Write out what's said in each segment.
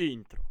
Intro.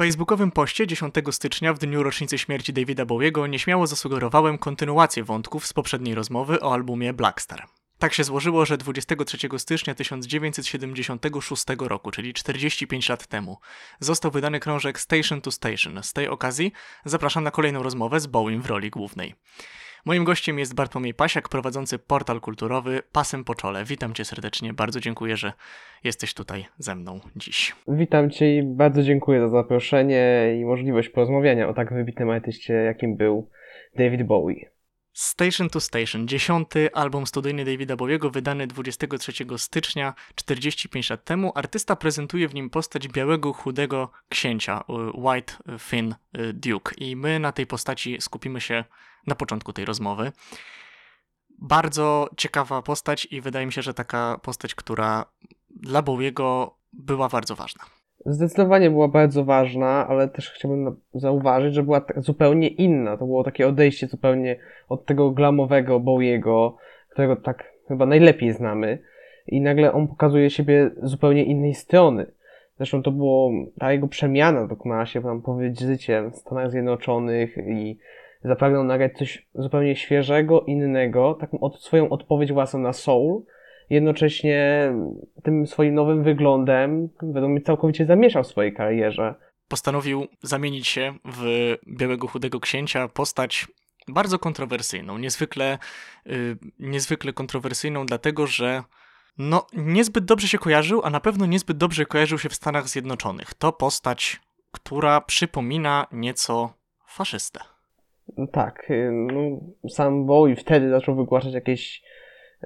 Facebookowym poście 10 stycznia, w dniu rocznicy śmierci Davida Bowiego, nieśmiało zasugerowałem kontynuację wątków z poprzedniej rozmowy o albumie Blackstar. Tak się złożyło, że 23 stycznia 1976 roku, czyli 45 lat temu, został wydany krążek Station to Station. Z tej okazji zapraszam na kolejną rozmowę z Bowiem w roli głównej. Moim gościem jest Bartłomiej Pasiak, prowadzący portal kulturowy Pasem po czole. Witam cię serdecznie, bardzo dziękuję, że jesteś tutaj ze mną dziś. Witam Cię i bardzo dziękuję za zaproszenie i możliwość porozmawiania o tak wybitnym artyście, jakim był David Bowie. Station to Station, dziesiąty album studyjny Davida Bowiego, wydany 23 stycznia 45 lat temu. Artysta prezentuje w nim postać białego, chudego księcia, y, White Finn y, Duke. I my na tej postaci skupimy się na początku tej rozmowy. Bardzo ciekawa postać i wydaje mi się, że taka postać, która dla Bowiego była bardzo ważna. Zdecydowanie była bardzo ważna, ale też chciałbym zauważyć, że była zupełnie inna. To było takie odejście zupełnie od tego glamowego Bowiego, którego tak chyba najlepiej znamy. I nagle on pokazuje siebie zupełnie innej strony. Zresztą to było, ta jego przemiana dokonała się, mam powiedzieć, życiem w Stanach Zjednoczonych i zapragnął nagrać coś zupełnie świeżego, innego, taką od, swoją odpowiedź własną na soul. Jednocześnie tym swoim nowym wyglądem, według mnie, całkowicie zamieszał w swojej karierze. postanowił zamienić się w białego chudego księcia, postać bardzo kontrowersyjną, niezwykle, y, niezwykle kontrowersyjną, dlatego że no, niezbyt dobrze się kojarzył, a na pewno niezbyt dobrze kojarzył się w Stanach Zjednoczonych. To postać, która przypomina nieco faszystę. Tak, y, no, sam Bowie wtedy zaczął wygłaszać jakieś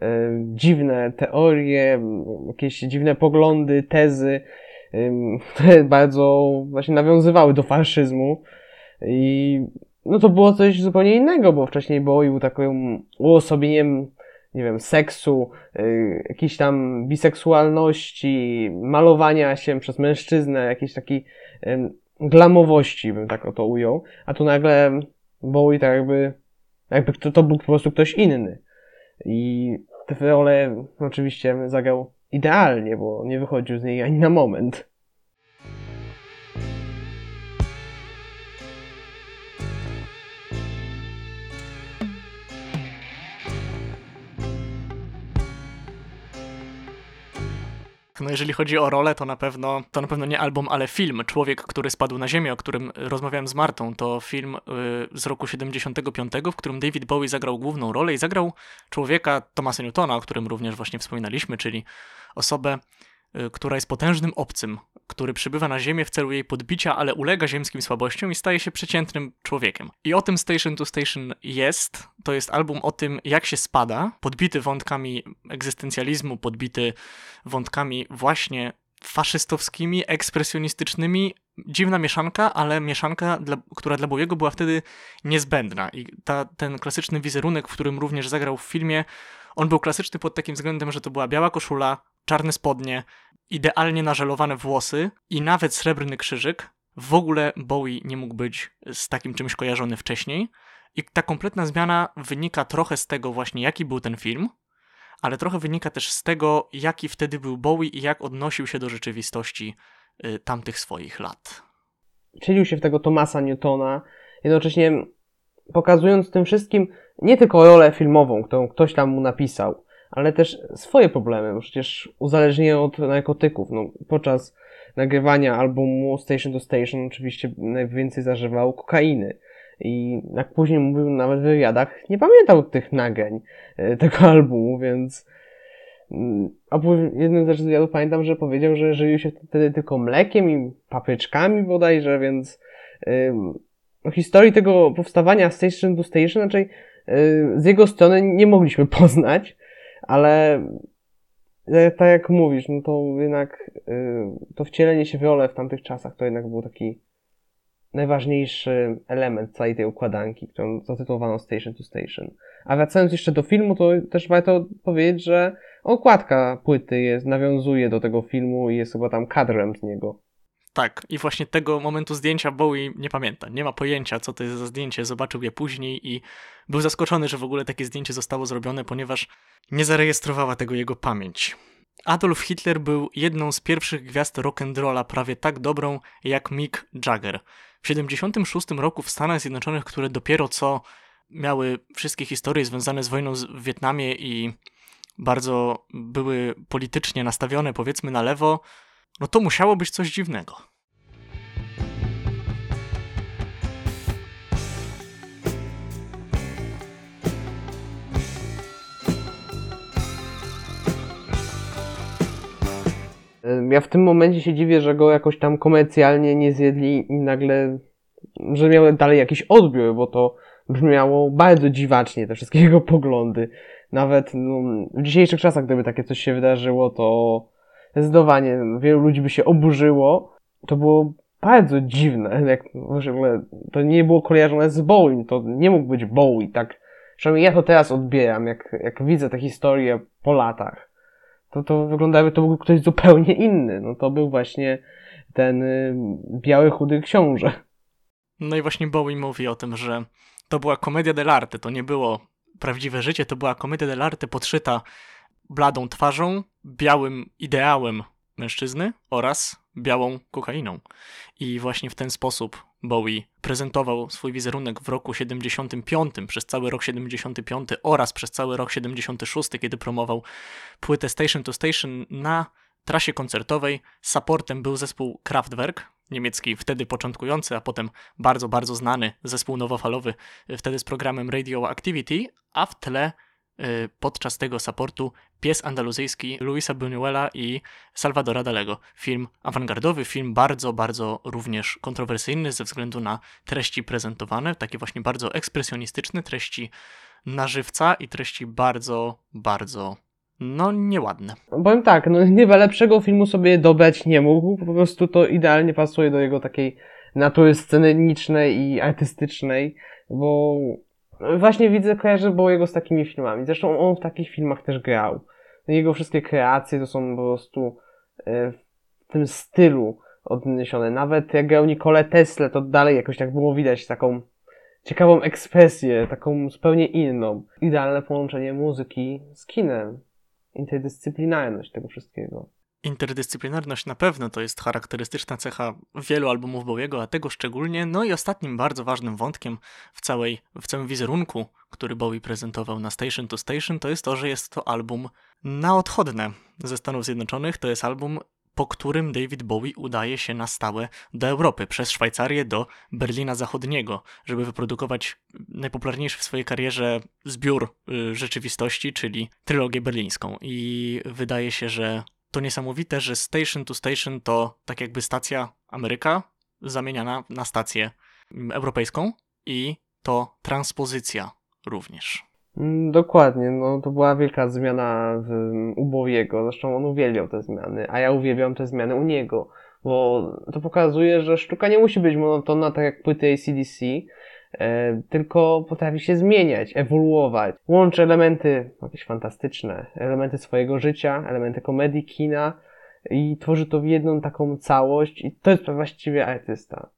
e, dziwne teorie, jakieś dziwne poglądy, tezy, które bardzo właśnie nawiązywały do faszyzmu. I no to było coś zupełnie innego, bo wcześniej Bowie był takim uosobieniem, nie wiem, seksu, y, jakiejś tam biseksualności, malowania się przez mężczyznę, jakiejś takiej glamowości, bym tak o to ujął. A tu nagle Bowie tak jakby, jakby to, to był po prostu ktoś inny. I tę rolę oczywiście zagrał idealnie, bo nie wychodził z niej ani na moment. No jeżeli chodzi o rolę, to na pewno to na pewno nie album, ale film Człowiek, który spadł na ziemię, o którym rozmawiałem z Martą. To film y, z roku 75, w którym David Bowie zagrał główną rolę i zagrał człowieka Thomasa Newtona, o którym również właśnie wspominaliśmy, czyli osobę, y, która jest potężnym obcym, który przybywa na ziemię w celu jej podbicia, ale ulega ziemskim słabościom i staje się przeciętnym człowiekiem. I o tym Station to Station jest. To jest album o tym, jak się spada, podbity wątkami egzystencjalizmu, podbity wątkami właśnie faszystowskimi, ekspresjonistycznymi. Dziwna mieszanka, ale mieszanka, dla, która dla Bowiego była wtedy niezbędna. I ta, ten klasyczny wizerunek, w którym również zagrał w filmie, on był klasyczny pod takim względem, że to była biała koszula, czarne spodnie, idealnie nażelowane włosy i nawet srebrny krzyżyk. W ogóle Bowie nie mógł być z takim czymś kojarzony wcześniej. I ta kompletna zmiana wynika trochę z tego właśnie, jaki był ten film, ale trochę wynika też z tego, jaki wtedy był Bowie i jak odnosił się do rzeczywistości y, tamtych swoich lat. Wcielił się w tego Thomasa Newtona, jednocześnie pokazując tym wszystkim nie tylko rolę filmową, którą ktoś tam mu napisał, ale też swoje problemy, bo przecież uzależnienie od narkotyków. No, podczas nagrywania albumu Station to Station oczywiście najwięcej zażywał kokainy. I jak później mówił nawet w wywiadach, nie pamiętał tych nagrań e, tego albumu, więc mm, a jednym z wywiadów pamiętam, że powiedział, że żywił się wtedy tylko mlekiem i papryczkami bodajże, więc o historii tego powstawania Station to Station raczej y, z jego strony nie mogliśmy poznać, ale e, tak jak mówisz, no to jednak y, to wcielenie się w w tamtych czasach to jednak był taki najważniejszy element całej tej układanki, którą zatytułowano Station to Station. A wracając jeszcze do filmu, to też warto powiedzieć, że okładka płyty jest, nawiązuje do tego filmu i jest chyba tam kadrem z niego. Tak, i właśnie tego momentu zdjęcia Bowie nie pamięta. Nie ma pojęcia, co to jest za zdjęcie. Zobaczył je później i był zaskoczony, że w ogóle takie zdjęcie zostało zrobione, ponieważ nie zarejestrowała tego jego pamięć. Adolf Hitler był jedną z pierwszych gwiazd rock'n'rolla, prawie tak dobrą jak Mick Jagger. W 1976 roku w Stanach Zjednoczonych, które dopiero co miały wszystkie historie związane z wojną w Wietnamie i bardzo były politycznie nastawione, powiedzmy, na lewo, no to musiało być coś dziwnego. Ja w tym momencie się dziwię, że go jakoś tam komercjalnie nie zjedli i nagle, że miały dalej jakiś odbiór, bo to brzmiało bardzo dziwacznie, te wszystkie jego poglądy. Nawet no, w dzisiejszych czasach, gdyby takie coś się wydarzyło, to zdecydowanie wielu ludzi by się oburzyło. To było bardzo dziwne, jak w ogóle to nie było kojarzone z Bowie, to nie mógł być Bowie, tak. Przynajmniej ja to teraz odbieram, jak, jak widzę tę historię po latach. To, to wygląda jakby to był ktoś zupełnie inny. No to był właśnie ten y, biały, chudy książę. No i właśnie Bowie mówi o tym, że to była komedia dell'arte, to nie było prawdziwe życie, to była komedia dell'arte podszyta bladą twarzą, białym ideałem mężczyzny oraz białą kokainą. I właśnie w ten sposób Bowie prezentował swój wizerunek w roku 75, przez cały rok 75 oraz przez cały rok 76, kiedy promował płytę Station to Station na trasie koncertowej. Supportem był zespół Kraftwerk, niemiecki wtedy początkujący, a potem bardzo, bardzo znany zespół nowofalowy, wtedy z programem Radio Activity, a w tle podczas tego supportu Pies andaluzyjski Luisa Buñuela i Salvadora Dalego. Film awangardowy, film bardzo, bardzo również kontrowersyjny ze względu na treści prezentowane, takie właśnie bardzo ekspresjonistyczne, treści na żywca i treści bardzo, bardzo no nieładne. Powiem tak, no chyba lepszego filmu sobie dobrać nie mógł, po prostu to idealnie pasuje do jego takiej natury scenicznej i artystycznej, bo Właśnie widzę, kojarzę jego z takimi filmami. Zresztą on w takich filmach też grał. Jego wszystkie kreacje to są po prostu e, w tym stylu odniesione. Nawet jak grał Nikolę Tesla, to dalej jakoś tak było widać taką ciekawą ekspresję, taką zupełnie inną. Idealne połączenie muzyki z kinem. Interdyscyplinarność tego wszystkiego. Interdyscyplinarność na pewno to jest charakterystyczna cecha wielu albumów Bowiego, a tego szczególnie. No i ostatnim bardzo ważnym wątkiem w, całej, w całym wizerunku, który Bowie prezentował na Station to Station, to jest to, że jest to album na odchodne ze Stanów Zjednoczonych. To jest album, po którym David Bowie udaje się na stałe do Europy, przez Szwajcarię do Berlina Zachodniego, żeby wyprodukować najpopularniejszy w swojej karierze zbiór y, rzeczywistości, czyli trylogię berlińską. I wydaje się, że to niesamowite, że Station to Station to tak jakby stacja Ameryka zamieniana na stację europejską i to transpozycja również. Mm, dokładnie, no to była wielka zmiana w, u Bowiego, zresztą on uwielbiał te zmiany, a ja uwielbiam te zmiany u niego, bo to pokazuje, że sztuka nie musi być monotonna, tak jak płyty ACDC, tylko potrafi się zmieniać, ewoluować. Łączy elementy jakieś fantastyczne, elementy swojego życia, elementy komedii, kina i tworzy to w jedną taką całość i to jest właściwie artysta.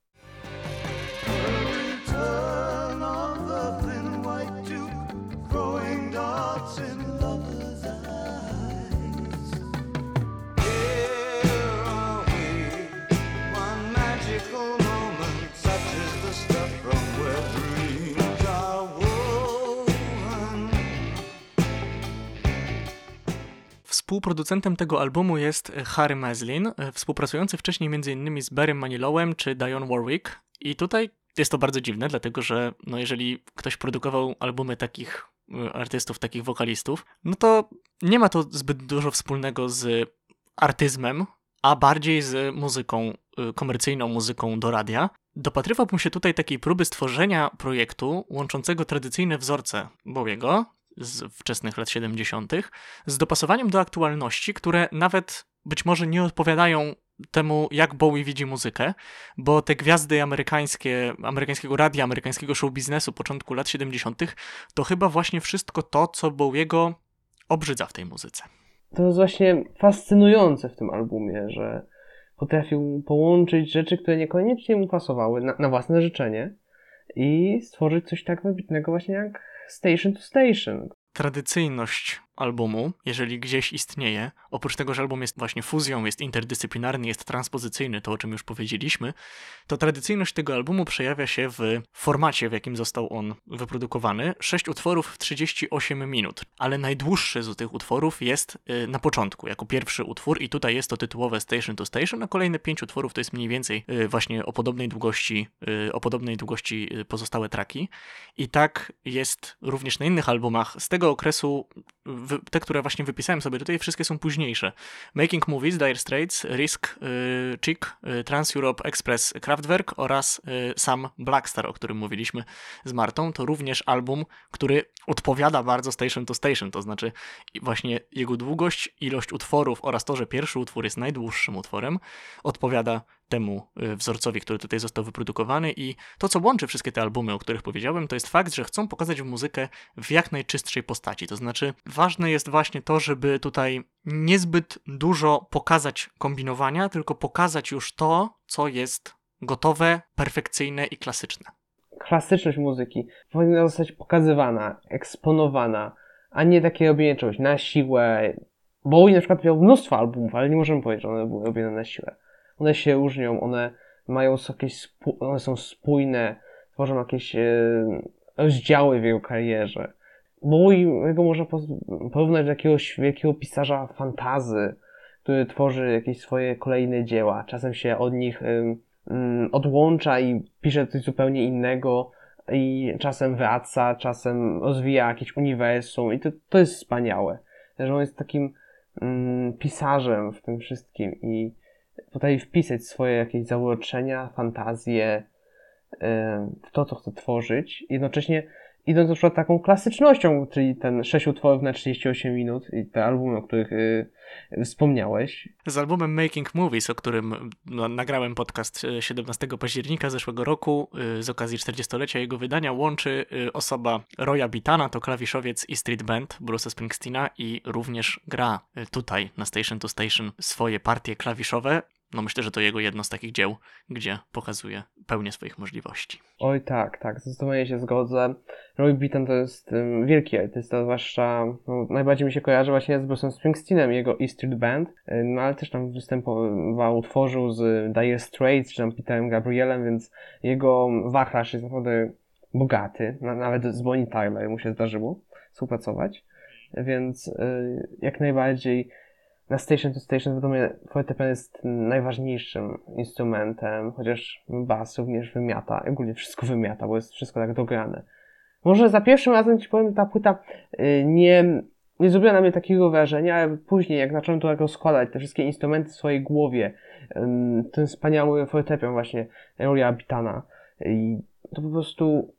Współproducentem tego albumu jest Harry Meslin, współpracujący wcześniej m.in. z Barrym Manilowem czy Dionne Warwick. I tutaj jest to bardzo dziwne, dlatego że no jeżeli ktoś produkował albumy takich y, artystów, takich wokalistów, no to nie ma to zbyt dużo wspólnego z artyzmem, a bardziej z muzyką, komercyjną muzyką do radia. Dopatrywałbym się tutaj takiej próby stworzenia projektu łączącego tradycyjne wzorce Bowiego, z wczesnych lat 70., z dopasowaniem do aktualności, które nawet być może nie odpowiadają temu, jak Bowie widzi muzykę, bo te gwiazdy amerykańskie, amerykańskiego radia, amerykańskiego show biznesu początku lat 70., to chyba właśnie wszystko to, co Bowiego obrzydza w tej muzyce. To jest właśnie fascynujące w tym albumie, że potrafił połączyć rzeczy, które niekoniecznie mu pasowały na, na własne życzenie i stworzyć coś tak wybitnego właśnie jak Station to Station. Tradycyjność albumu, jeżeli gdzieś istnieje, oprócz tego, że album jest właśnie fuzją, jest interdyscyplinarny, jest transpozycyjny, to o czym już powiedzieliśmy, to tradycyjność tego albumu przejawia się w formacie, w jakim został on wyprodukowany. Sześć utworów w 38 minut, ale najdłuższy z tych utworów jest y, na początku, jako pierwszy utwór i tutaj jest to tytułowe Station to Station, a kolejne pięć utworów to jest mniej więcej y, właśnie o podobnej długości, y, o podobnej długości pozostałe traki. I tak jest również na innych albumach z tego okresu te, które właśnie wypisałem sobie tutaj, wszystkie są późniejsze. Making Movies, Dire Straits, Risk, y, Chick, y, Trans Europe Express, Kraftwerk oraz y, sam Blackstar, o którym mówiliśmy z Martą, to również album, który odpowiada bardzo Station to Station, to znaczy właśnie jego długość, ilość utworów oraz to, że pierwszy utwór jest najdłuższym utworem, odpowiada temu y, wzorcowi, który tutaj został wyprodukowany i to, co łączy wszystkie te albumy, o których powiedziałem, to jest fakt, że chcą pokazać muzykę w jak najczystszej postaci. To znaczy, ważne jest właśnie to, żeby tutaj niezbyt dużo pokazać kombinowania, tylko pokazać już to, co jest gotowe, perfekcyjne i klasyczne. Klasyczność muzyki powinna zostać pokazywana, eksponowana, a nie takie robienie czegoś na siłę. Bowie na przykład miał mnóstwo albumów, ale nie możemy powiedzieć, że one były robione na siłę one się różnią, one mają jakieś, one są spójne, tworzą jakieś e, rozdziały w jego karierze. Jego można porównać do jakiegoś wielkiego pisarza fantazy, który tworzy jakieś swoje kolejne dzieła. Czasem się od nich um, odłącza i pisze coś zupełnie innego, i czasem wraca, czasem rozwija jakieś uniwersum, i to, to jest wspaniałe. Że on jest takim um, pisarzem w tym wszystkim i potrafi wpisać swoje jakieś zauroczenia, fantazje w to, co chce tworzyć, jednocześnie idąc na przykład taką klasycznością, czyli ten 6 utworów na 38 minut i te albumy, o których y, wspomniałeś. Z albumem Making Movies, o którym no, nagrałem podcast 17 y, października zeszłego roku y, z okazji 40-lecia jego wydania, łączy osoba Roya Bitana, to klawiszowiec i street band Bruce'a Springsteena i również gra tutaj na Station to Station swoje partie klawiszowe no myślę, że to jego jedno z takich dzieł, gdzie pokazuje pełnię swoich możliwości. Oj tak, tak, zdecydowanie się zgodzę. Roy Beaton to jest um, wielki artysta, zwłaszcza no, najbardziej mi się kojarzy właśnie z Bruce'em Springsteenem, jego E Street Band, no ale też tam występował, tworzył z Dire Straits, czy tam Peterem Gabrielem, więc jego wachlarz jest naprawdę bogaty, nawet z Bonnie Tyler mu się zdarzyło współpracować, więc y, jak najbardziej na Station to Station wiadomo, fortepian jest najważniejszym instrumentem, chociaż bas również wymiata, ogólnie wszystko wymiata, bo jest wszystko tak dograne. Może za pierwszym razem ci powiem, ta płyta y, nie, nie zrobiła na mnie takiego wrażenia, ale później, jak zacząłem to rozkładać, te wszystkie instrumenty w swojej głowie, ten wspaniały fortepian właśnie Rolia Abitana, i to po prostu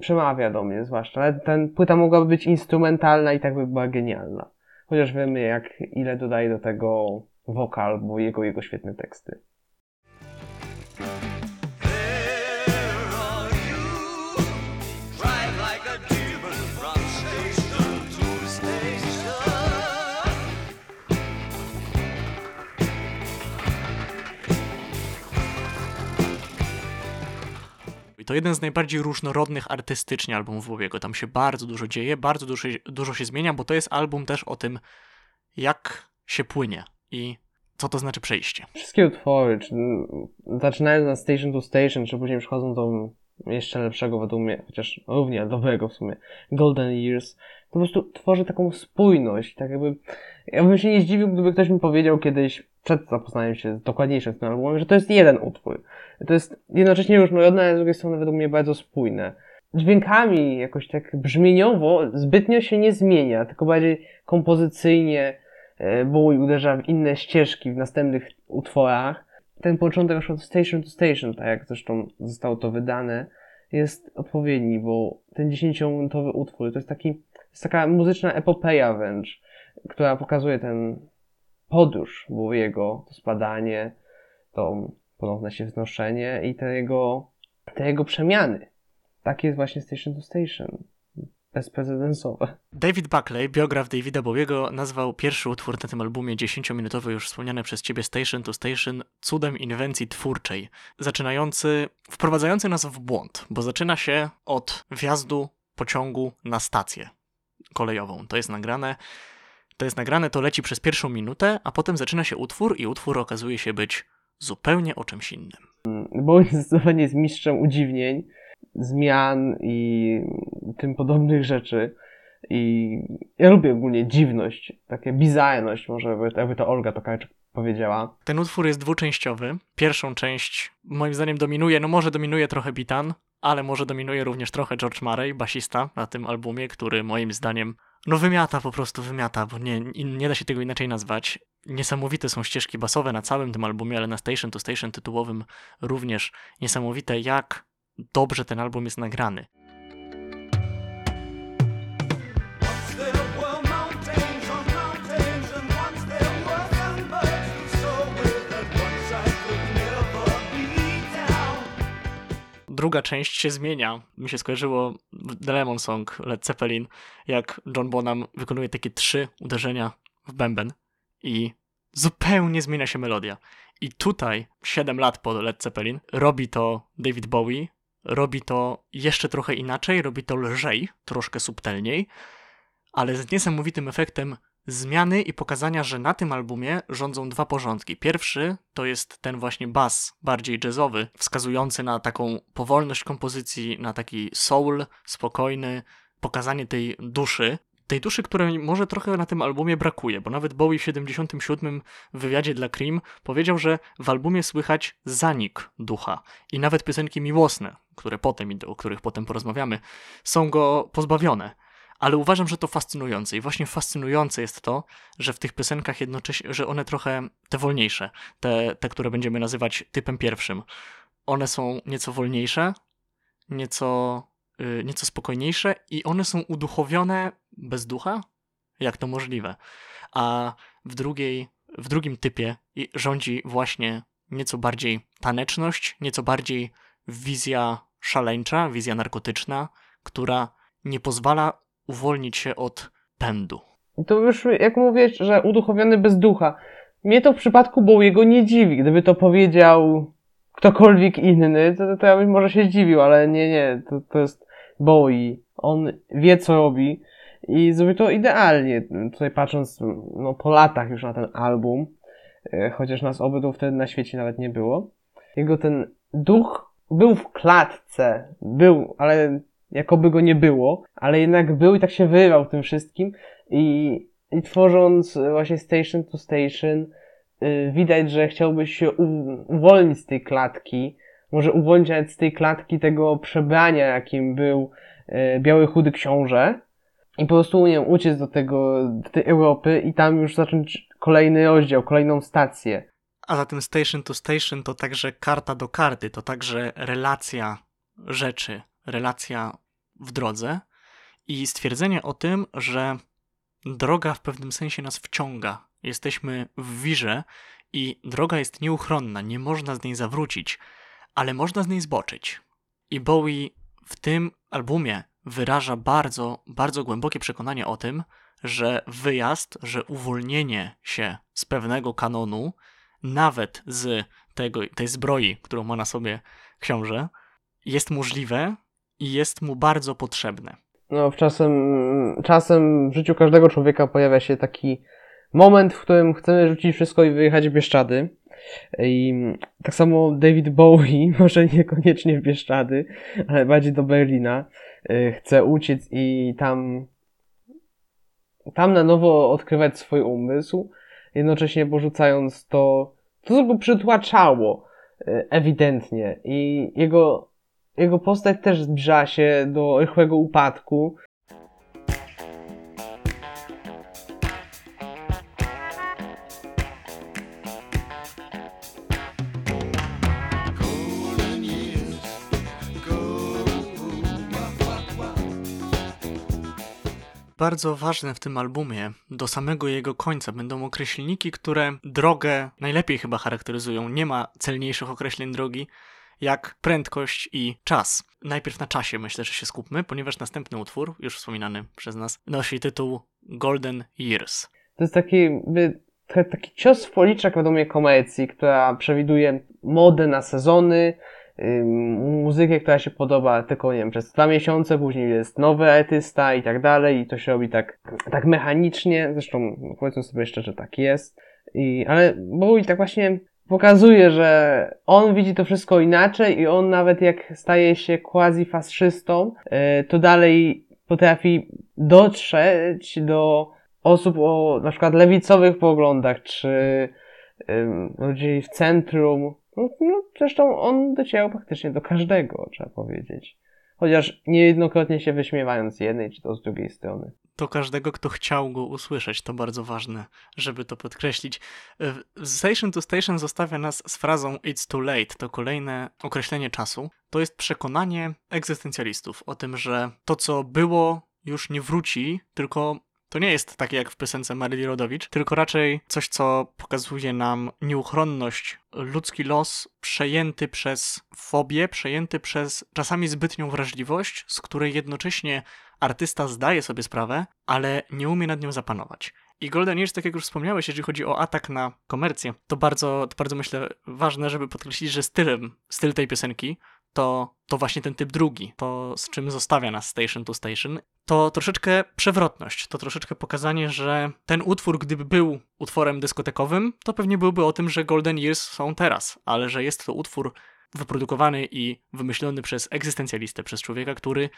przemawia do mnie zwłaszcza. Ale ten płyta mogłaby być instrumentalna i tak by była genialna. Chociaż wiemy, jak ile dodaje do tego wokal, bo jego, jego świetne teksty. To jeden z najbardziej różnorodnych artystycznie albumów Bowiego. Tam się bardzo dużo dzieje, bardzo dużo, dużo się zmienia, bo to jest album też o tym, jak się płynie i co to znaczy przejście. Wszystkie utwory, czy, zaczynając na Station to Station, czy później przechodzą do jeszcze lepszego według mnie, chociaż równie dobrego w sumie, Golden Years, to po prostu tworzy taką spójność, tak jakby, ja bym się nie zdziwił, gdyby ktoś mi powiedział kiedyś, przed zapoznaniem się dokładniejszym z tym albumem, że to jest jeden utwór. To jest jednocześnie różnorodne, ale z drugiej strony według mnie bardzo spójne. Dźwiękami jakoś tak brzmieniowo zbytnio się nie zmienia, tylko bardziej kompozycyjnie e, Bowie uderza w inne ścieżki w następnych utworach. Ten początek od Station to Station, tak jak zresztą zostało to wydane, jest odpowiedni, bo ten 10-minutowy utwór to jest taki jest taka muzyczna epopeja wręcz, która pokazuje ten podróż Bowiego, to spadanie, to ponowne się wznoszenie i te jego, te jego przemiany. Tak jest właśnie Station to Station. Bezprecedensowe. David Buckley, biograf Davida Bowiego, nazwał pierwszy utwór na tym albumie 10-minutowy, już wspomniane przez ciebie Station to Station, cudem inwencji twórczej, zaczynający, wprowadzający nas w błąd, bo zaczyna się od wjazdu pociągu na stację kolejową. To jest nagrane, to jest nagrane, to leci przez pierwszą minutę, a potem zaczyna się utwór i utwór okazuje się być zupełnie o czymś innym. Bo zdecydowanie jest mistrzem udziwnień, zmian i tym podobnych rzeczy. I ja lubię ogólnie dziwność, takie bizarność, może jakby to Olga Tokarczuk powiedziała. Ten utwór jest dwuczęściowy. Pierwszą część moim zdaniem dominuje, no może dominuje trochę Bitan, ale może dominuje również trochę George Murray, basista na tym albumie, który moim zdaniem no wymiata po prostu, wymiata, bo nie, nie da się tego inaczej nazwać. Niesamowite są ścieżki basowe na całym tym albumie, ale na Station to Station tytułowym również niesamowite, jak dobrze ten album jest nagrany. druga część się zmienia. Mi się skojarzyło The Lemon Song Led Zeppelin, jak John Bonham wykonuje takie trzy uderzenia w bęben i zupełnie zmienia się melodia. I tutaj, 7 lat po Led Zeppelin, robi to David Bowie, robi to jeszcze trochę inaczej, robi to lżej, troszkę subtelniej, ale z niesamowitym efektem zmiany i pokazania, że na tym albumie rządzą dwa porządki. Pierwszy to jest ten właśnie bas, bardziej jazzowy, wskazujący na taką powolność kompozycji, na taki soul, spokojny, pokazanie tej duszy, tej duszy, której może trochę na tym albumie brakuje, bo nawet Bowie w 77 w wywiadzie dla Cream powiedział, że w albumie słychać zanik ducha i nawet piosenki miłosne, które potem, o których potem porozmawiamy, są go pozbawione. Ale uważam, że to fascynujące i właśnie fascynujące jest to, że w tych piosenkach jednocześnie, że one trochę, te wolniejsze, te, te które będziemy nazywać typem pierwszym, one są nieco wolniejsze, nieco, nieco spokojniejsze i one są uduchowione bez ducha? Jak to możliwe? A w drugiej, w drugim typie rządzi właśnie nieco bardziej taneczność, nieco bardziej wizja szaleńcza, wizja narkotyczna, która nie pozwala uwolnić się od pędu. To już, jak mówisz, że uduchowiony bez ducha. Mnie to w przypadku Bowiego nie dziwi. Gdyby to powiedział ktokolwiek inny, to, to ja bym może się zdziwił, ale nie, nie, to, to jest Bowie. On wie, co robi i zrobi to idealnie. Tutaj patrząc no, po latach już na ten album, e, chociaż nas obu wtedy na świecie nawet nie było. Jego ten duch był w klatce, był, ale jakoby go nie było, ale jednak był i tak się wyrywał tym wszystkim i, i tworząc właśnie Station to Station widać, że chciałby się uwolnić z tej klatki, może uwolnić nawet z tej klatki tego przebrania, jakim był yy, Biały Chudy Książę i po prostu nie wiem, uciec do tego, do tej Europy i tam już zacząć kolejny rozdział, kolejną stację. A zatem Station to Station to także karta do karty, to także relacja rzeczy, relacja w drodze i stwierdzenie o tym, że droga w pewnym sensie nas wciąga. Jesteśmy w wirze i droga jest nieuchronna, nie można z niej zawrócić, ale można z niej zboczyć. I Bowie w tym albumie wyraża bardzo, bardzo głębokie przekonanie o tym, że wyjazd, że uwolnienie się z pewnego kanonu, nawet z tego, tej zbroi, którą ma na sobie książę, jest możliwe i jest mu bardzo potrzebne. No, czasem, czasem w życiu każdego człowieka pojawia się taki moment, w którym chcemy rzucić wszystko i wyjechać w Bieszczady. I tak samo David Bowie, może niekoniecznie w Bieszczady, ale bardziej do Berlina, y, chce uciec i tam, tam na nowo odkrywać swój umysł, jednocześnie porzucając to, to co go przytłaczało y, ewidentnie. I jego jego postać też zbliża się do rychłego upadku. Bardzo ważne w tym albumie, do samego jego końca, będą określniki, które drogę najlepiej chyba charakteryzują. Nie ma celniejszych określeń drogi jak prędkość i czas. Najpierw na czasie myślę, że się skupmy, ponieważ następny utwór, już wspominany przez nas, nosi tytuł Golden Years. To jest taki, by, taki cios w policzek według mnie komercji, która przewiduje modę na sezony, muzykę, która się podoba tylko, nie wiem, przez dwa miesiące, później jest nowy artysta i tak dalej i to się robi tak, tak mechanicznie, zresztą powiedzmy sobie szczerze, tak jest. I, ale Bowie tak właśnie pokazuje, że on widzi to wszystko inaczej i on nawet jak staje się quasi-faszystą, e, to dalej potrafi dotrzeć do osób o na przykład lewicowych poglądach, czy ludzi w centrum, no, no, zresztą on docierał praktycznie do każdego, trzeba powiedzieć. Chociaż niejednokrotnie się wyśmiewając z jednej czy to z drugiej strony. Do każdego, kto chciał go usłyszeć, to bardzo ważne, żeby to podkreślić. Station to Station zostawia nas z frazą It's too late. To kolejne określenie czasu. To jest przekonanie egzystencjalistów o tym, że to, co było, już nie wróci, tylko to nie jest takie jak w piosence Maryli Rodowicz, tylko raczej coś, co pokazuje nam nieuchronność, ludzki los przejęty przez fobię, przejęty przez czasami zbytnią wrażliwość, z której jednocześnie artysta zdaje sobie sprawę, ale nie umie nad nią zapanować. I Golden Years, tak jak już wspomniałeś, jeżeli chodzi o atak na komercję, to bardzo, to bardzo myślę ważne, żeby podkreślić, że stylem, styl tej piosenki to, to właśnie ten typ drugi, to z czym zostawia nas Station to Station, to troszeczkę przewrotność, to troszeczkę pokazanie, że ten utwór, gdyby był utworem dyskotekowym, to pewnie byłby o tym, że Golden Years są teraz, ale że jest to utwór wyprodukowany i wymyślony przez egzystencjalistę, przez człowieka, który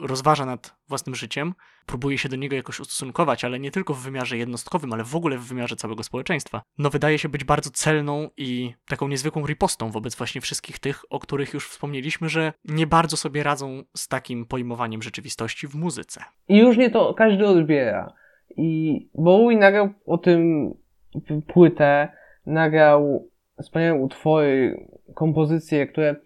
rozważa nad własnym życiem, próbuje się do niego jakoś ustosunkować, ale nie tylko w wymiarze jednostkowym, ale w ogóle w wymiarze całego społeczeństwa, no wydaje się być bardzo celną i taką niezwykłą ripostą wobec właśnie wszystkich tych, o których już wspomnieliśmy, że nie bardzo sobie radzą z takim pojmowaniem rzeczywistości w muzyce. I już nie to każdy odbiera. I Bowie nagrał o tym płytę, nagrał wspaniałe utwory, kompozycje, które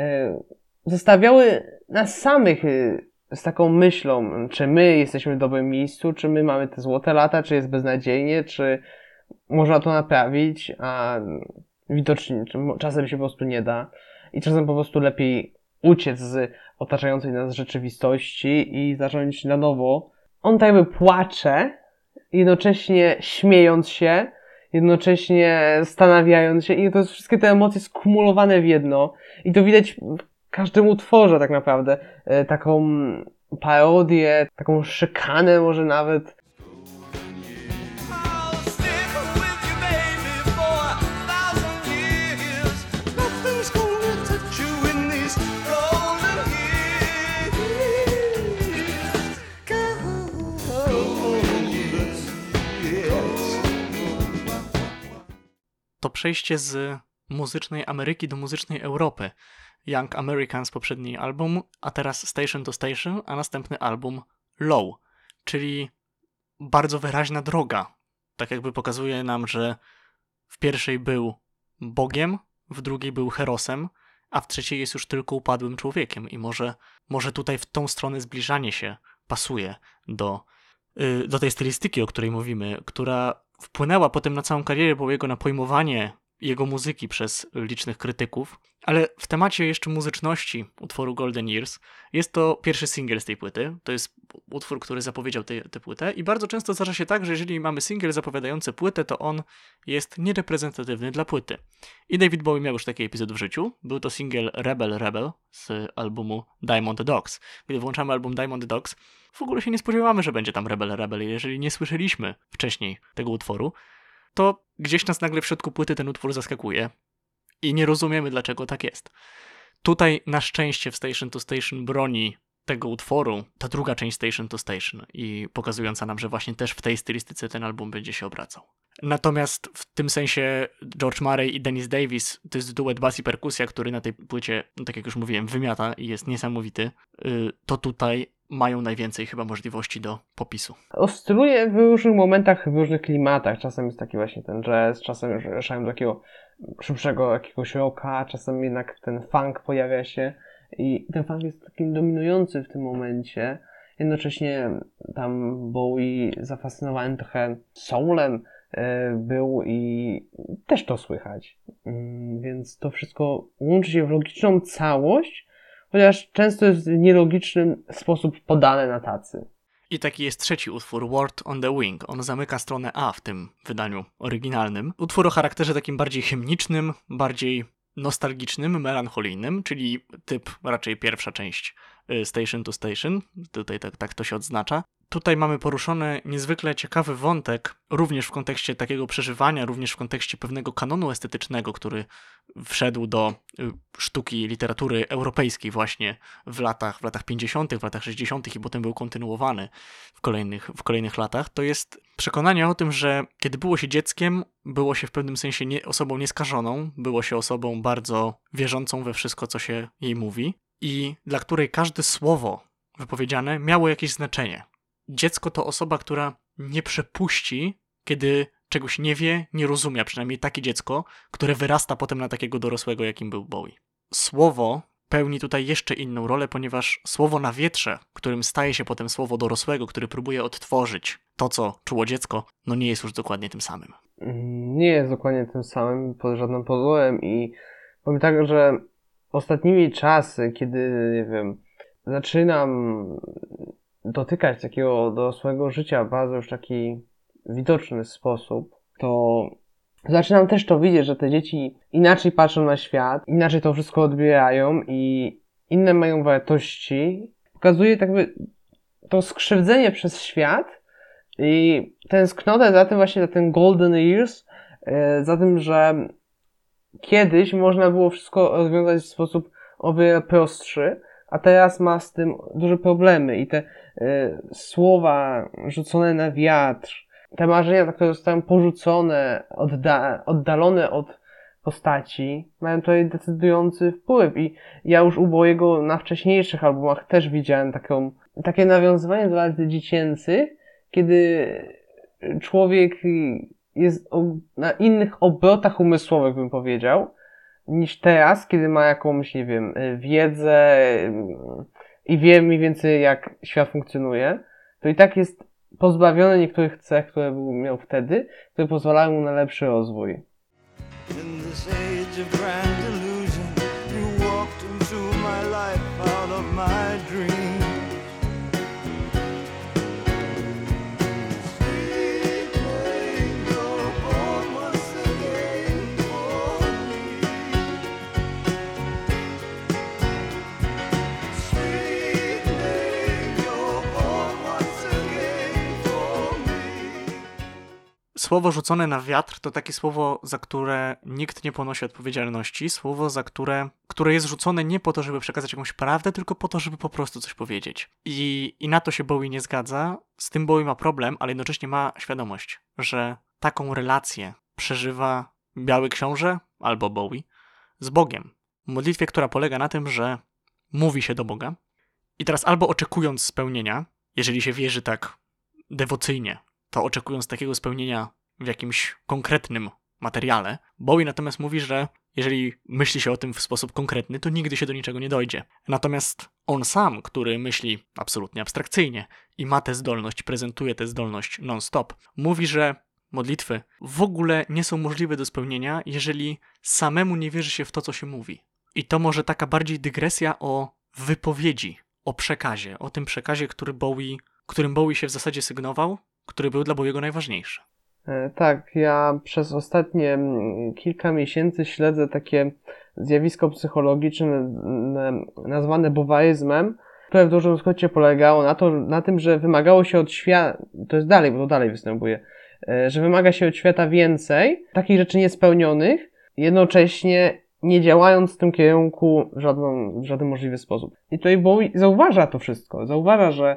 e, zostawiały nas samych e, z taką myślą, czy my jesteśmy w dobrym miejscu, czy my mamy te złote lata, czy jest beznadziejnie, czy można to naprawić, a widocznie czasem się po prostu nie da i czasem po prostu lepiej uciec z otaczającej nas rzeczywistości i zacząć na nowo. On tak jakby płacze, jednocześnie śmiejąc się, jednocześnie zastanawiając się i to jest wszystkie te emocje skumulowane w jedno i to widać w każdym utworze tak naprawdę. E, taką parodię, taką szykanę może nawet to przejście z muzycznej Ameryki do muzycznej Europy. Young Americans poprzedni album, a teraz Station to Station, a następny album Low, czyli bardzo wyraźna droga. Tak jakby pokazuje nam, że w pierwszej był Bogiem, w drugiej był Herosem, a w trzeciej jest już tylko upadłym człowiekiem i może, może tutaj w tą stronę zbliżanie się pasuje do, yy, do tej stylistyki, o której mówimy, która wpłynęła potem na całą karierę Bowiego, na pojmowanie jego muzyki przez licznych krytyków, ale w temacie jeszcze muzyczności utworu Golden Years jest to pierwszy singiel z tej płyty. To jest utwór, który zapowiedział tę płytę i bardzo często zdarza się tak, że jeżeli mamy singiel zapowiadający płytę, to on jest niereprezentatywny dla płyty. I David Bowie miał już taki epizod w życiu. Był to singiel Rebel Rebel z albumu Diamond Dogs. Gdy włączamy album Diamond Dogs, w ogóle się nie spodziewamy, że będzie tam Rebel Rebel, jeżeli nie słyszeliśmy wcześniej tego utworu, to gdzieś nas nagle w środku płyty ten utwór zaskakuje i nie rozumiemy, dlaczego tak jest. Tutaj na szczęście w Station to Station broni tego utworu, ta druga część Station to Station i pokazująca nam, że właśnie też w tej stylistyce ten album będzie się obracał. Natomiast w tym sensie George Murray i Dennis Davis to jest duet bas i perkusja, który na tej płycie, no tak jak już mówiłem, wymiata i jest niesamowity. Y, to tutaj mają najwięcej chyba możliwości do popisu. Oscyluje w różnych momentach, w różnych klimatach. Czasem jest taki właśnie ten jazz, czasem już ruszają do takiego szybszego jakiegoś rocka, czasem jednak ten funk pojawia się i ten funk jest takim dominujący w tym momencie. jednocześnie tam Bowie zafascynowany trochę soulem e, był i też to słychać. Mm, więc to wszystko łączy się w logiczną całość, chociaż często jest w nielogiczny sposób podane na tacy. I taki jest trzeci utwór, Word on the Wing. On zamyka stronę A w tym wydaniu oryginalnym. Utwór o charakterze takim bardziej hymnicznym, bardziej nostalgicznym, melancholijnym, czyli typ raczej pierwsza część y, Station to Station. Tutaj tak, tak to się odznacza. Tutaj mamy poruszony niezwykle ciekawy wątek, również w kontekście takiego przeżywania, również w kontekście pewnego kanonu estetycznego, który wszedł do y, sztuki literatury europejskiej właśnie w latach, w latach 50., w latach 60. i potem był kontynuowany w kolejnych, w kolejnych latach. To jest przekonanie o tym, że kiedy było się dzieckiem, było się w pewnym sensie nie, osobą nieskażoną, było się osobą bardzo wierzącą we wszystko, co się jej mówi i dla której każde słowo wypowiedziane miało jakieś znaczenie dziecko to osoba, która nie przepuści, kiedy czegoś nie wie, nie rozumie, przynajmniej takie dziecko, które wyrasta potem na takiego dorosłego, jakim był Bowie. Słowo pełni tutaj jeszcze inną rolę, ponieważ słowo na wietrze, którym staje się potem słowo dorosłego, który próbuje odtworzyć to, co czuło dziecko, no nie jest już dokładnie tym samym. Nie jest dokładnie tym samym pod żadnym pozorem i powiem tak, że ostatnimi czasy, kiedy, nie wiem, zaczynam dotykać takiego dorosłego życia w bardzo już taki widoczny sposób, to zaczynam też to widzieć, że te dzieci inaczej patrzą na świat, inaczej to wszystko odbierają i inne mają wartości. Pokazuje tak by to skrzywdzenie przez świat i tęsknotę za tym właśnie, za ten golden years, e, za tym, że kiedyś można było wszystko rozwiązać w sposób o wiele prostszy, a teraz ma z tym duże problemy i te słowa rzucone na wiatr, te marzenia, które zostają porzucone, odda oddalone od postaci, mają tutaj decydujący wpływ i ja już u Bojego na wcześniejszych albumach też widziałem taką, takie nawiązywanie do lat dziecięcych, kiedy człowiek jest na innych obrotach umysłowych, bym powiedział, niż teraz, kiedy ma jakąś, nie wiem, y, wiedzę y, i wie mniej więcej, jak świat funkcjonuje, to i tak jest pozbawiony niektórych cech, które miał wtedy, które pozwalają mu na lepszy rozwój. Słowo rzucone na wiatr to takie słowo, za które nikt nie ponosi odpowiedzialności, słowo, za które, które jest rzucone nie po to, żeby przekazać jakąś prawdę, tylko po to, żeby po prostu coś powiedzieć. I, i na to się Bowie nie zgadza. Z tym Bowie ma problem, ale jednocześnie ma świadomość, że taką relację przeżywa Biały Książę albo Bowie z Bogiem. W modlitwie, która polega na tym, że mówi się do Boga i teraz albo oczekując spełnienia, jeżeli się wierzy tak dewocyjnie, to oczekując takiego spełnienia w jakimś konkretnym materiale. Bowie natomiast mówi, że jeżeli myśli się o tym w sposób konkretny, to nigdy się do niczego nie dojdzie. Natomiast on sam, który myśli absolutnie abstrakcyjnie i ma tę zdolność, prezentuje tę zdolność non-stop, mówi, że modlitwy w ogóle nie są możliwe do spełnienia, jeżeli samemu nie wierzy się w to, co się mówi. I to może taka bardziej dygresja o wypowiedzi, o przekazie, o tym przekazie, który Bowie, którym Bowie się w zasadzie sygnował, który był dla Bowiego najważniejszy. E, tak, ja przez ostatnie kilka miesięcy śledzę takie zjawisko psychologiczne nazwane bowaizmem, które w dużym skrócie polegało na, to, na tym, że wymagało się od świata, to jest dalej, bo to dalej występuje, e, że wymaga się od świata więcej takich rzeczy niespełnionych, jednocześnie nie działając w tym kierunku w, żadną, w żaden możliwy sposób. I tutaj Bowie zauważa to wszystko, zauważa, że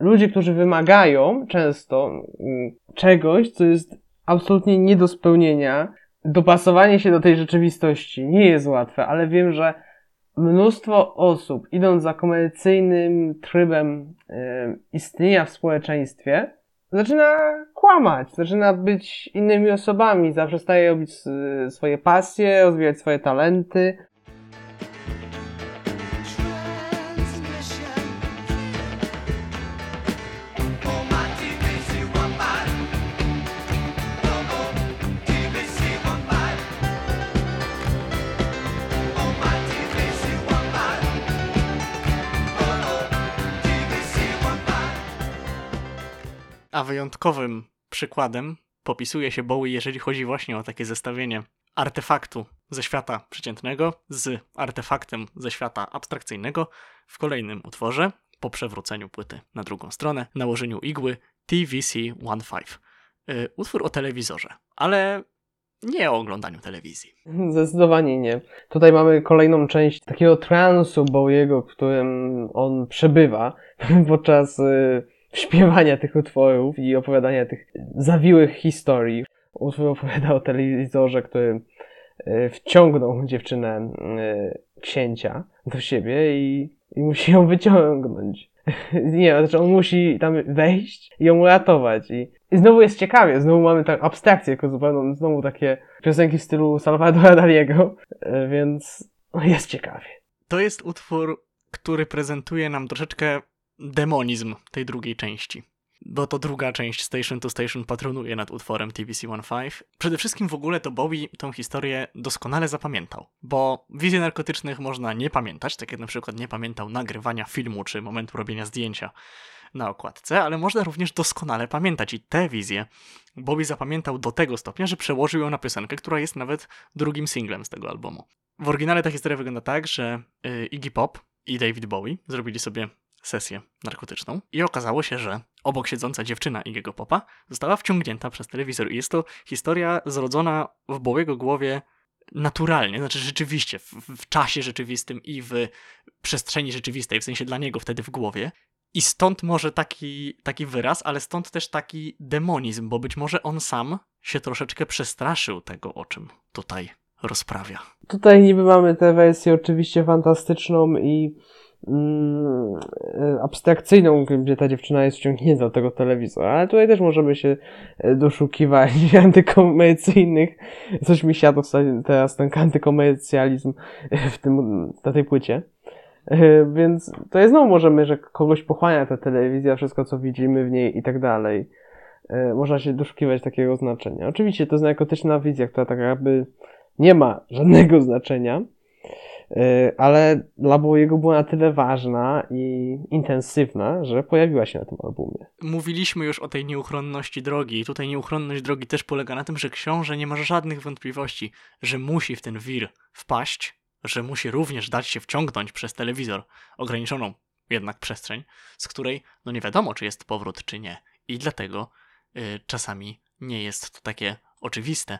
ludzie, którzy wymagają często mm, czegoś, co jest absolutnie nie do spełnienia, dopasowanie się do tej rzeczywistości nie jest łatwe, ale wiem, że mnóstwo osób, idąc za komercyjnym trybem y, istnienia w społeczeństwie, zaczyna kłamać, zaczyna być innymi osobami, zaprzestaje robić y, swoje pasje, rozwijać swoje talenty, A wyjątkowym przykładem popisuje się Bowie, jeżeli chodzi właśnie o takie zestawienie artefaktu ze świata przeciętnego z artefaktem ze świata abstrakcyjnego w kolejnym utworze po przewróceniu płyty na drugą stronę, nałożeniu igły TVC-15. Y, utwór o telewizorze, ale nie o oglądaniu telewizji. Zdecydowanie nie. Tutaj mamy kolejną część takiego transu Bowiego, w którym on przebywa podczas y, śpiewania tych utworów i opowiadania tych zawiłych historii. Utwór opowiada o telewizorze, który y, wciągnął dziewczynę y, księcia do siebie i, i musi ją wyciągnąć. Nie, znaczy on musi tam wejść i ją uratować. I, I znowu jest ciekawie, znowu mamy tak abstrakcję jako zupełną, znowu takie piosenki w stylu Salvadora Daliego, e, więc jest ciekawie. To jest utwór, który prezentuje nam troszeczkę demonizm tej drugiej części bo to druga część Station to Station patronuje nad utworem TVC-15. Przede wszystkim w ogóle to Bowie tą historię doskonale zapamiętał, bo wizji narkotycznych można nie pamiętać, tak jak na przykład nie pamiętał nagrywania filmu czy momentu robienia zdjęcia na okładce, ale można również doskonale pamiętać i tę wizję Bobby zapamiętał do tego stopnia, że przełożył ją na piosenkę, która jest nawet drugim singlem z tego albumu. W oryginale ta historia wygląda tak, że y, Iggy Pop i David Bowie zrobili sobie sesję narkotyczną i okazało się, że obok siedząca dziewczyna Iggy'ego Popa została wciągnięta przez telewizor. I jest to historia zrodzona w Bowiego głowie naturalnie, znaczy rzeczywiście, w, w, czasie rzeczywistym i w przestrzeni rzeczywistej, w sensie dla niego wtedy w głowie. I stąd może taki, taki wyraz, ale stąd też taki demonizm, bo być może on sam się troszeczkę przestraszył tego, o czym tutaj rozprawia. Tutaj niby mamy tę wersję oczywiście fantastyczną i Mm, e, abstrakcyjną, gdzie ta dziewczyna jest wciągnięta do tego telewizora, ale tutaj też możemy się e, doszukiwać antykomercyjnych, coś mi siadło teraz ten antykomercjalizm w tym, na tej płycie. E, więc to jest znowu możemy, że kogoś pochłania ta telewizja, wszystko co widzimy w niej i tak dalej. Można się doszukiwać takiego znaczenia. Oczywiście to jest narkotyczna wizja, która tak jakby nie ma żadnego znaczenia, ale dla Bowiego była na tyle ważna i intensywna, że pojawiła się na tym albumie. Mówiliśmy już o tej nieuchronności drogi i tutaj nieuchronność drogi też polega na tym, że książę nie ma żadnych wątpliwości, że musi w ten wir wpaść, że musi również dać się wciągnąć przez telewizor, ograniczoną jednak przestrzeń, z której no nie wiadomo, czy jest powrót, czy nie. I dlatego y, czasami nie jest to takie oczywiste.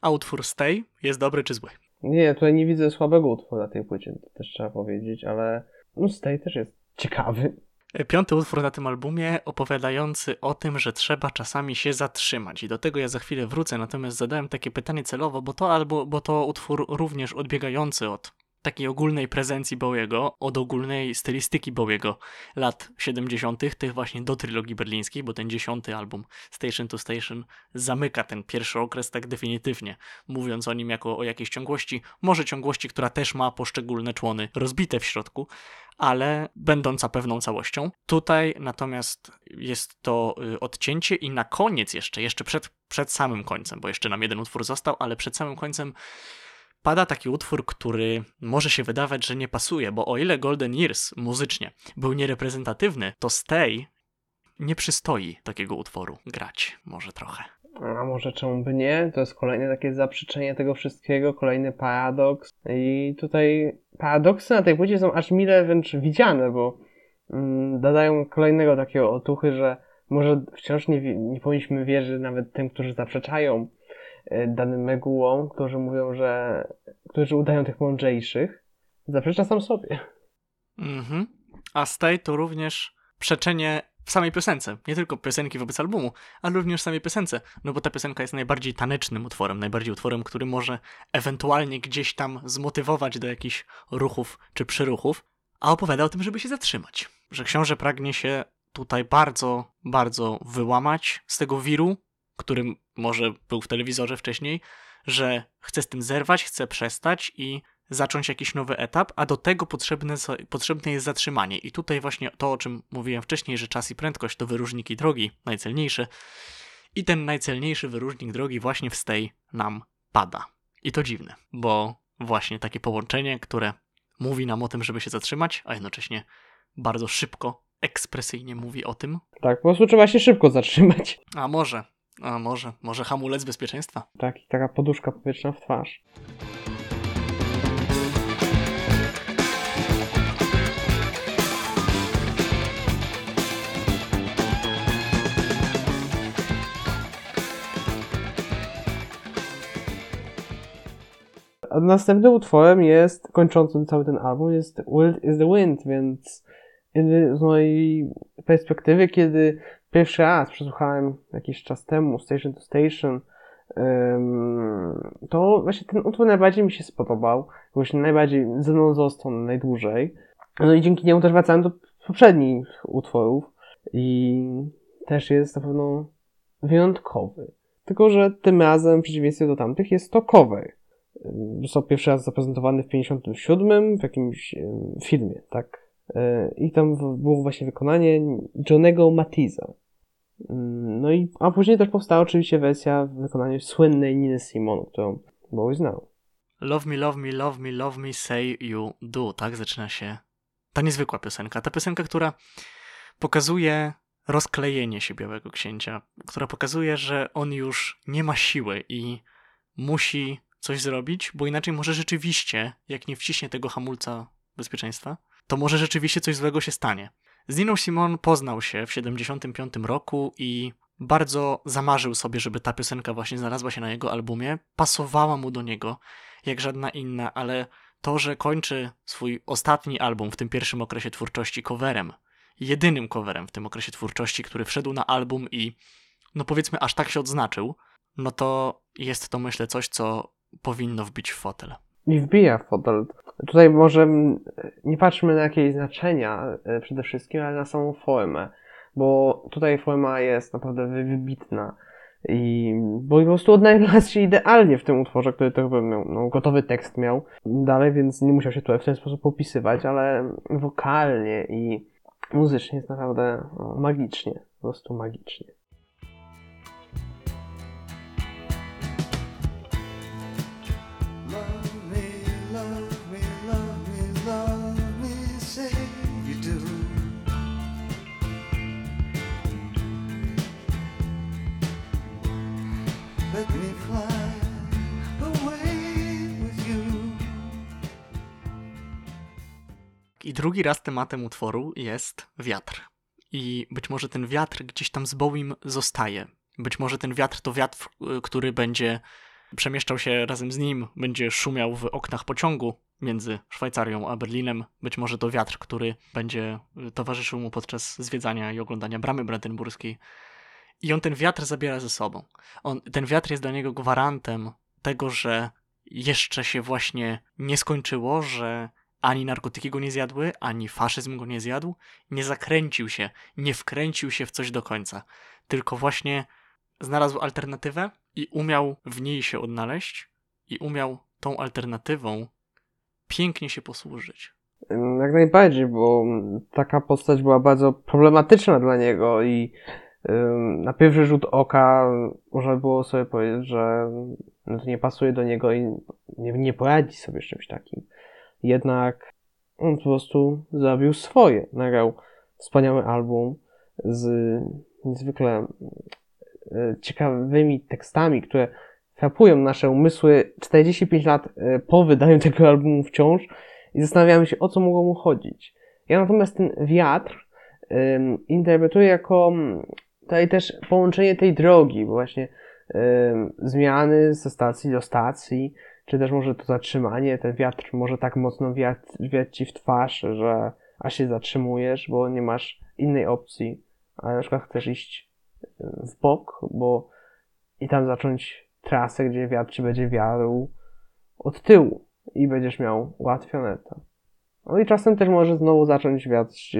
A utwór Stay jest dobry czy zły? Nie, tutaj nie widzę słabego utworu na tej płycie, to też trzeba powiedzieć, ale no Stay też jest ciekawy. Piąty utwór na tym albumie opowiadający o tym, że trzeba czasami się zatrzymać. I do tego ja za chwilę wrócę, natomiast zadałem takie pytanie celowo, bo to, albo, bo to utwór również odbiegający od takiej ogólnej prezencji Bowiego, od ogólnej stylistyki Bowiego lat 70., tych właśnie do trylogii berlińskiej, bo ten dziesiąty album Station to Station zamyka ten pierwszy okres tak definitywnie, mówiąc o nim jako o jakiejś ciągłości, może ciągłości, która też ma poszczególne człony rozbite w środku, ale będąca pewną całością. Tutaj natomiast jest to y, odcięcie i na koniec jeszcze, jeszcze przed, przed samym końcem, bo jeszcze nam jeden utwór został, ale przed samym końcem pada taki utwór, który może się wydawać, że nie pasuje, bo o ile Golden Years muzycznie był niereprezentatywny, to Stay nie przystoi takiego utworu grać może trochę. A może czemu by nie? To jest kolejne takie zaprzeczenie tego wszystkiego, kolejny paradoks. I tutaj paradoksy na tej płycie są aż mile wręcz widziane, bo mm, dodają kolejnego takiego otuchy, że może wciąż nie, nie powinniśmy wierzyć nawet tym, którzy zaprzeczają danym megułom, którzy mówią, że którzy udają tych mądrzejszych, zaprzecza sam sobie. Mhm. A Stay to również przeczenie w samej piosence. Nie tylko piosenki wobec albumu, ale również w samej piosence. No bo ta piosenka jest najbardziej tanecznym utworem, najbardziej utworem, który może ewentualnie gdzieś tam zmotywować do jakichś ruchów czy przyruchów, a opowiada o tym, żeby się zatrzymać. Że książę pragnie się tutaj bardzo, bardzo wyłamać z tego wiru, którym może był w telewizorze wcześniej, że chce z tym zerwać, chce przestać i zacząć jakiś nowy etap, a do tego potrzebne, potrzebne jest zatrzymanie. I tutaj właśnie to, o czym mówiłem wcześniej, że czas i prędkość to wyróżniki drogi najcelniejsze. I ten najcelniejszy wyróżnik drogi właśnie w Stay nam pada. I to dziwne, bo właśnie takie połączenie, które mówi nam o tym, żeby się zatrzymać, a jednocześnie bardzo szybko, ekspresyjnie mówi o tym. Tak, po prostu trzeba się szybko zatrzymać. A może, a może, może hamulec bezpieczeństwa. Tak, i taka poduszka powietrzna w twarz. Następnym utworem jest, kończącym cały ten album, jest Wild is the Wind, więc z mojej perspektywy, kiedy pierwszy raz przesłuchałem jakiś czas temu Station to Station, to właśnie ten utwór najbardziej mi się spodobał. Właśnie najbardziej ze mną został najdłużej. No i dzięki niemu też wracałem do poprzednich utworów i też jest na pewno wyjątkowy. Tylko, że tym razem w przeciwieństwie do tamtych jest to cover. Został pierwszy raz zaprezentowany w 57 w jakimś filmie, tak? E, I tam było właśnie wykonanie Johnego Matiza. Mm, no i, a później też powstała oczywiście wersja w wykonaniu słynnej Niny Simon, którą Bowie znał. Love me, love me, love me, love me, say you do, tak zaczyna się ta niezwykła piosenka. Ta piosenka, która pokazuje rozklejenie się Białego Księcia, która pokazuje, że on już nie ma siły i musi coś zrobić, bo inaczej może rzeczywiście, jak nie wciśnie tego hamulca bezpieczeństwa, to może rzeczywiście coś złego się stanie. Z Niną Simon poznał się w 75 roku i bardzo zamarzył sobie, żeby ta piosenka właśnie znalazła się na jego albumie. Pasowała mu do niego jak żadna inna, ale to, że kończy swój ostatni album w tym pierwszym okresie twórczości coverem, jedynym coverem w tym okresie twórczości, który wszedł na album i no powiedzmy aż tak się odznaczył, no to jest to myślę coś, co powinno wbić w fotel. I wbija w fotel. Tutaj może nie patrzmy na jakieś znaczenia e, przede wszystkim, ale na samą formę, bo tutaj forma jest naprawdę wybitna. I bo po prostu odnalazł się idealnie w tym utworze, który to chyba miał, no, gotowy tekst miał dalej, więc nie musiał się tutaj w ten sposób opisywać, ale wokalnie i muzycznie jest naprawdę no, magicznie, po prostu magicznie. I drugi raz tematem utworu jest wiatr. I być może ten wiatr gdzieś tam z Bowiem zostaje. Być może ten wiatr to wiatr, który będzie przemieszczał się razem z nim, będzie szumiał w oknach pociągu między Szwajcarią a Berlinem. Być może to wiatr, który będzie towarzyszył mu podczas zwiedzania i oglądania bramy brandenburskiej. I on ten wiatr zabiera ze sobą. On, ten wiatr jest dla niego gwarantem tego, że jeszcze się właśnie nie skończyło, że ani narkotyki go nie zjadły, ani faszyzm go nie zjadł, nie zakręcił się, nie wkręcił się w coś do końca, tylko właśnie znalazł alternatywę i umiał w niej się odnaleźć i umiał tą alternatywą pięknie się posłużyć. Jak najbardziej, bo taka postać była bardzo problematyczna dla niego i na pierwszy rzut oka można było sobie powiedzieć, że no to nie pasuje do niego i nie, nie poradzi sobie z czymś takim. Jednak on po prostu zrobił swoje. Nagrał wspaniały album z niezwykle e, ciekawymi tekstami, które frapują nasze umysły 45 lat e, po wydaniu tego albumu wciąż i zastanawiamy się, o co mogło mu chodzić. Ja natomiast ten wiatr interpretuję jako tutaj też połączenie tej drogi, bo właśnie zmiany ze stacji do stacji, czy też może to zatrzymanie, ten wiatr może tak mocno wiać, wiać ci w twarz, że aż się zatrzymujesz, bo nie masz innej opcji, a na przykład chcesz iść w bok, bo i tam zacząć trasę, gdzie wiatr ci będzie wiarł od tyłu i będziesz miał ułatwione to. No i czasem też może znowu zacząć wiać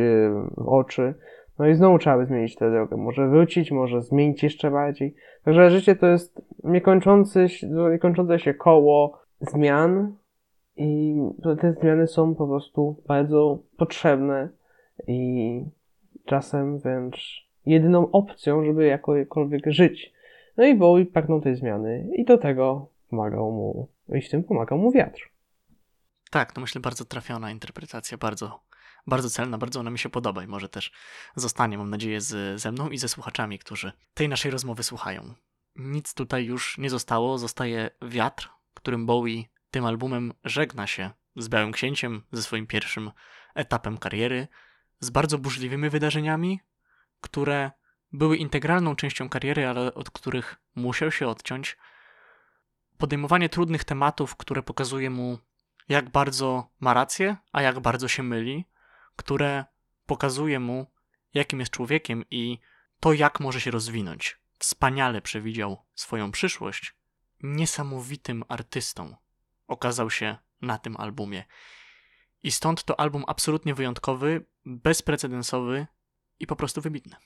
w oczy, no i znowu trzeba by zmienić tę drogę. Może wrócić, może zmienić jeszcze bardziej. Także życie to jest niekończące się, niekończące się koło zmian I te zmiany są po prostu bardzo potrzebne i czasem wręcz jedyną opcją, żeby jakokolwiek żyć. No i Bowie pragnął tej zmiany i do tego pomagał mu, i w tym pomagał mu wiatr. Tak, to myślę bardzo trafiona interpretacja, bardzo, bardzo celna, bardzo ona mi się podoba i może też zostanie, mam nadzieję, z, ze mną i ze słuchaczami, którzy tej naszej rozmowy słuchają. Nic tutaj już nie zostało, zostaje wiatr, którym Bowie tym albumem żegna się z Białym Księciem, ze swoim pierwszym etapem kariery, z bardzo burzliwymi wydarzeniami, które były integralną częścią kariery, ale od których musiał się odciąć. Podejmowanie trudnych tematów, które pokazuje mu, jak bardzo ma rację, a jak bardzo się myli, które pokazuje mu, jakim jest człowiekiem i to, jak może się rozwinąć. Wspaniale przewidział swoją przyszłość. Niesamowitym artystą okazał się na tym albumie. I stąd to album absolutnie wyjątkowy, bezprecedensowy i po prostu wybitny.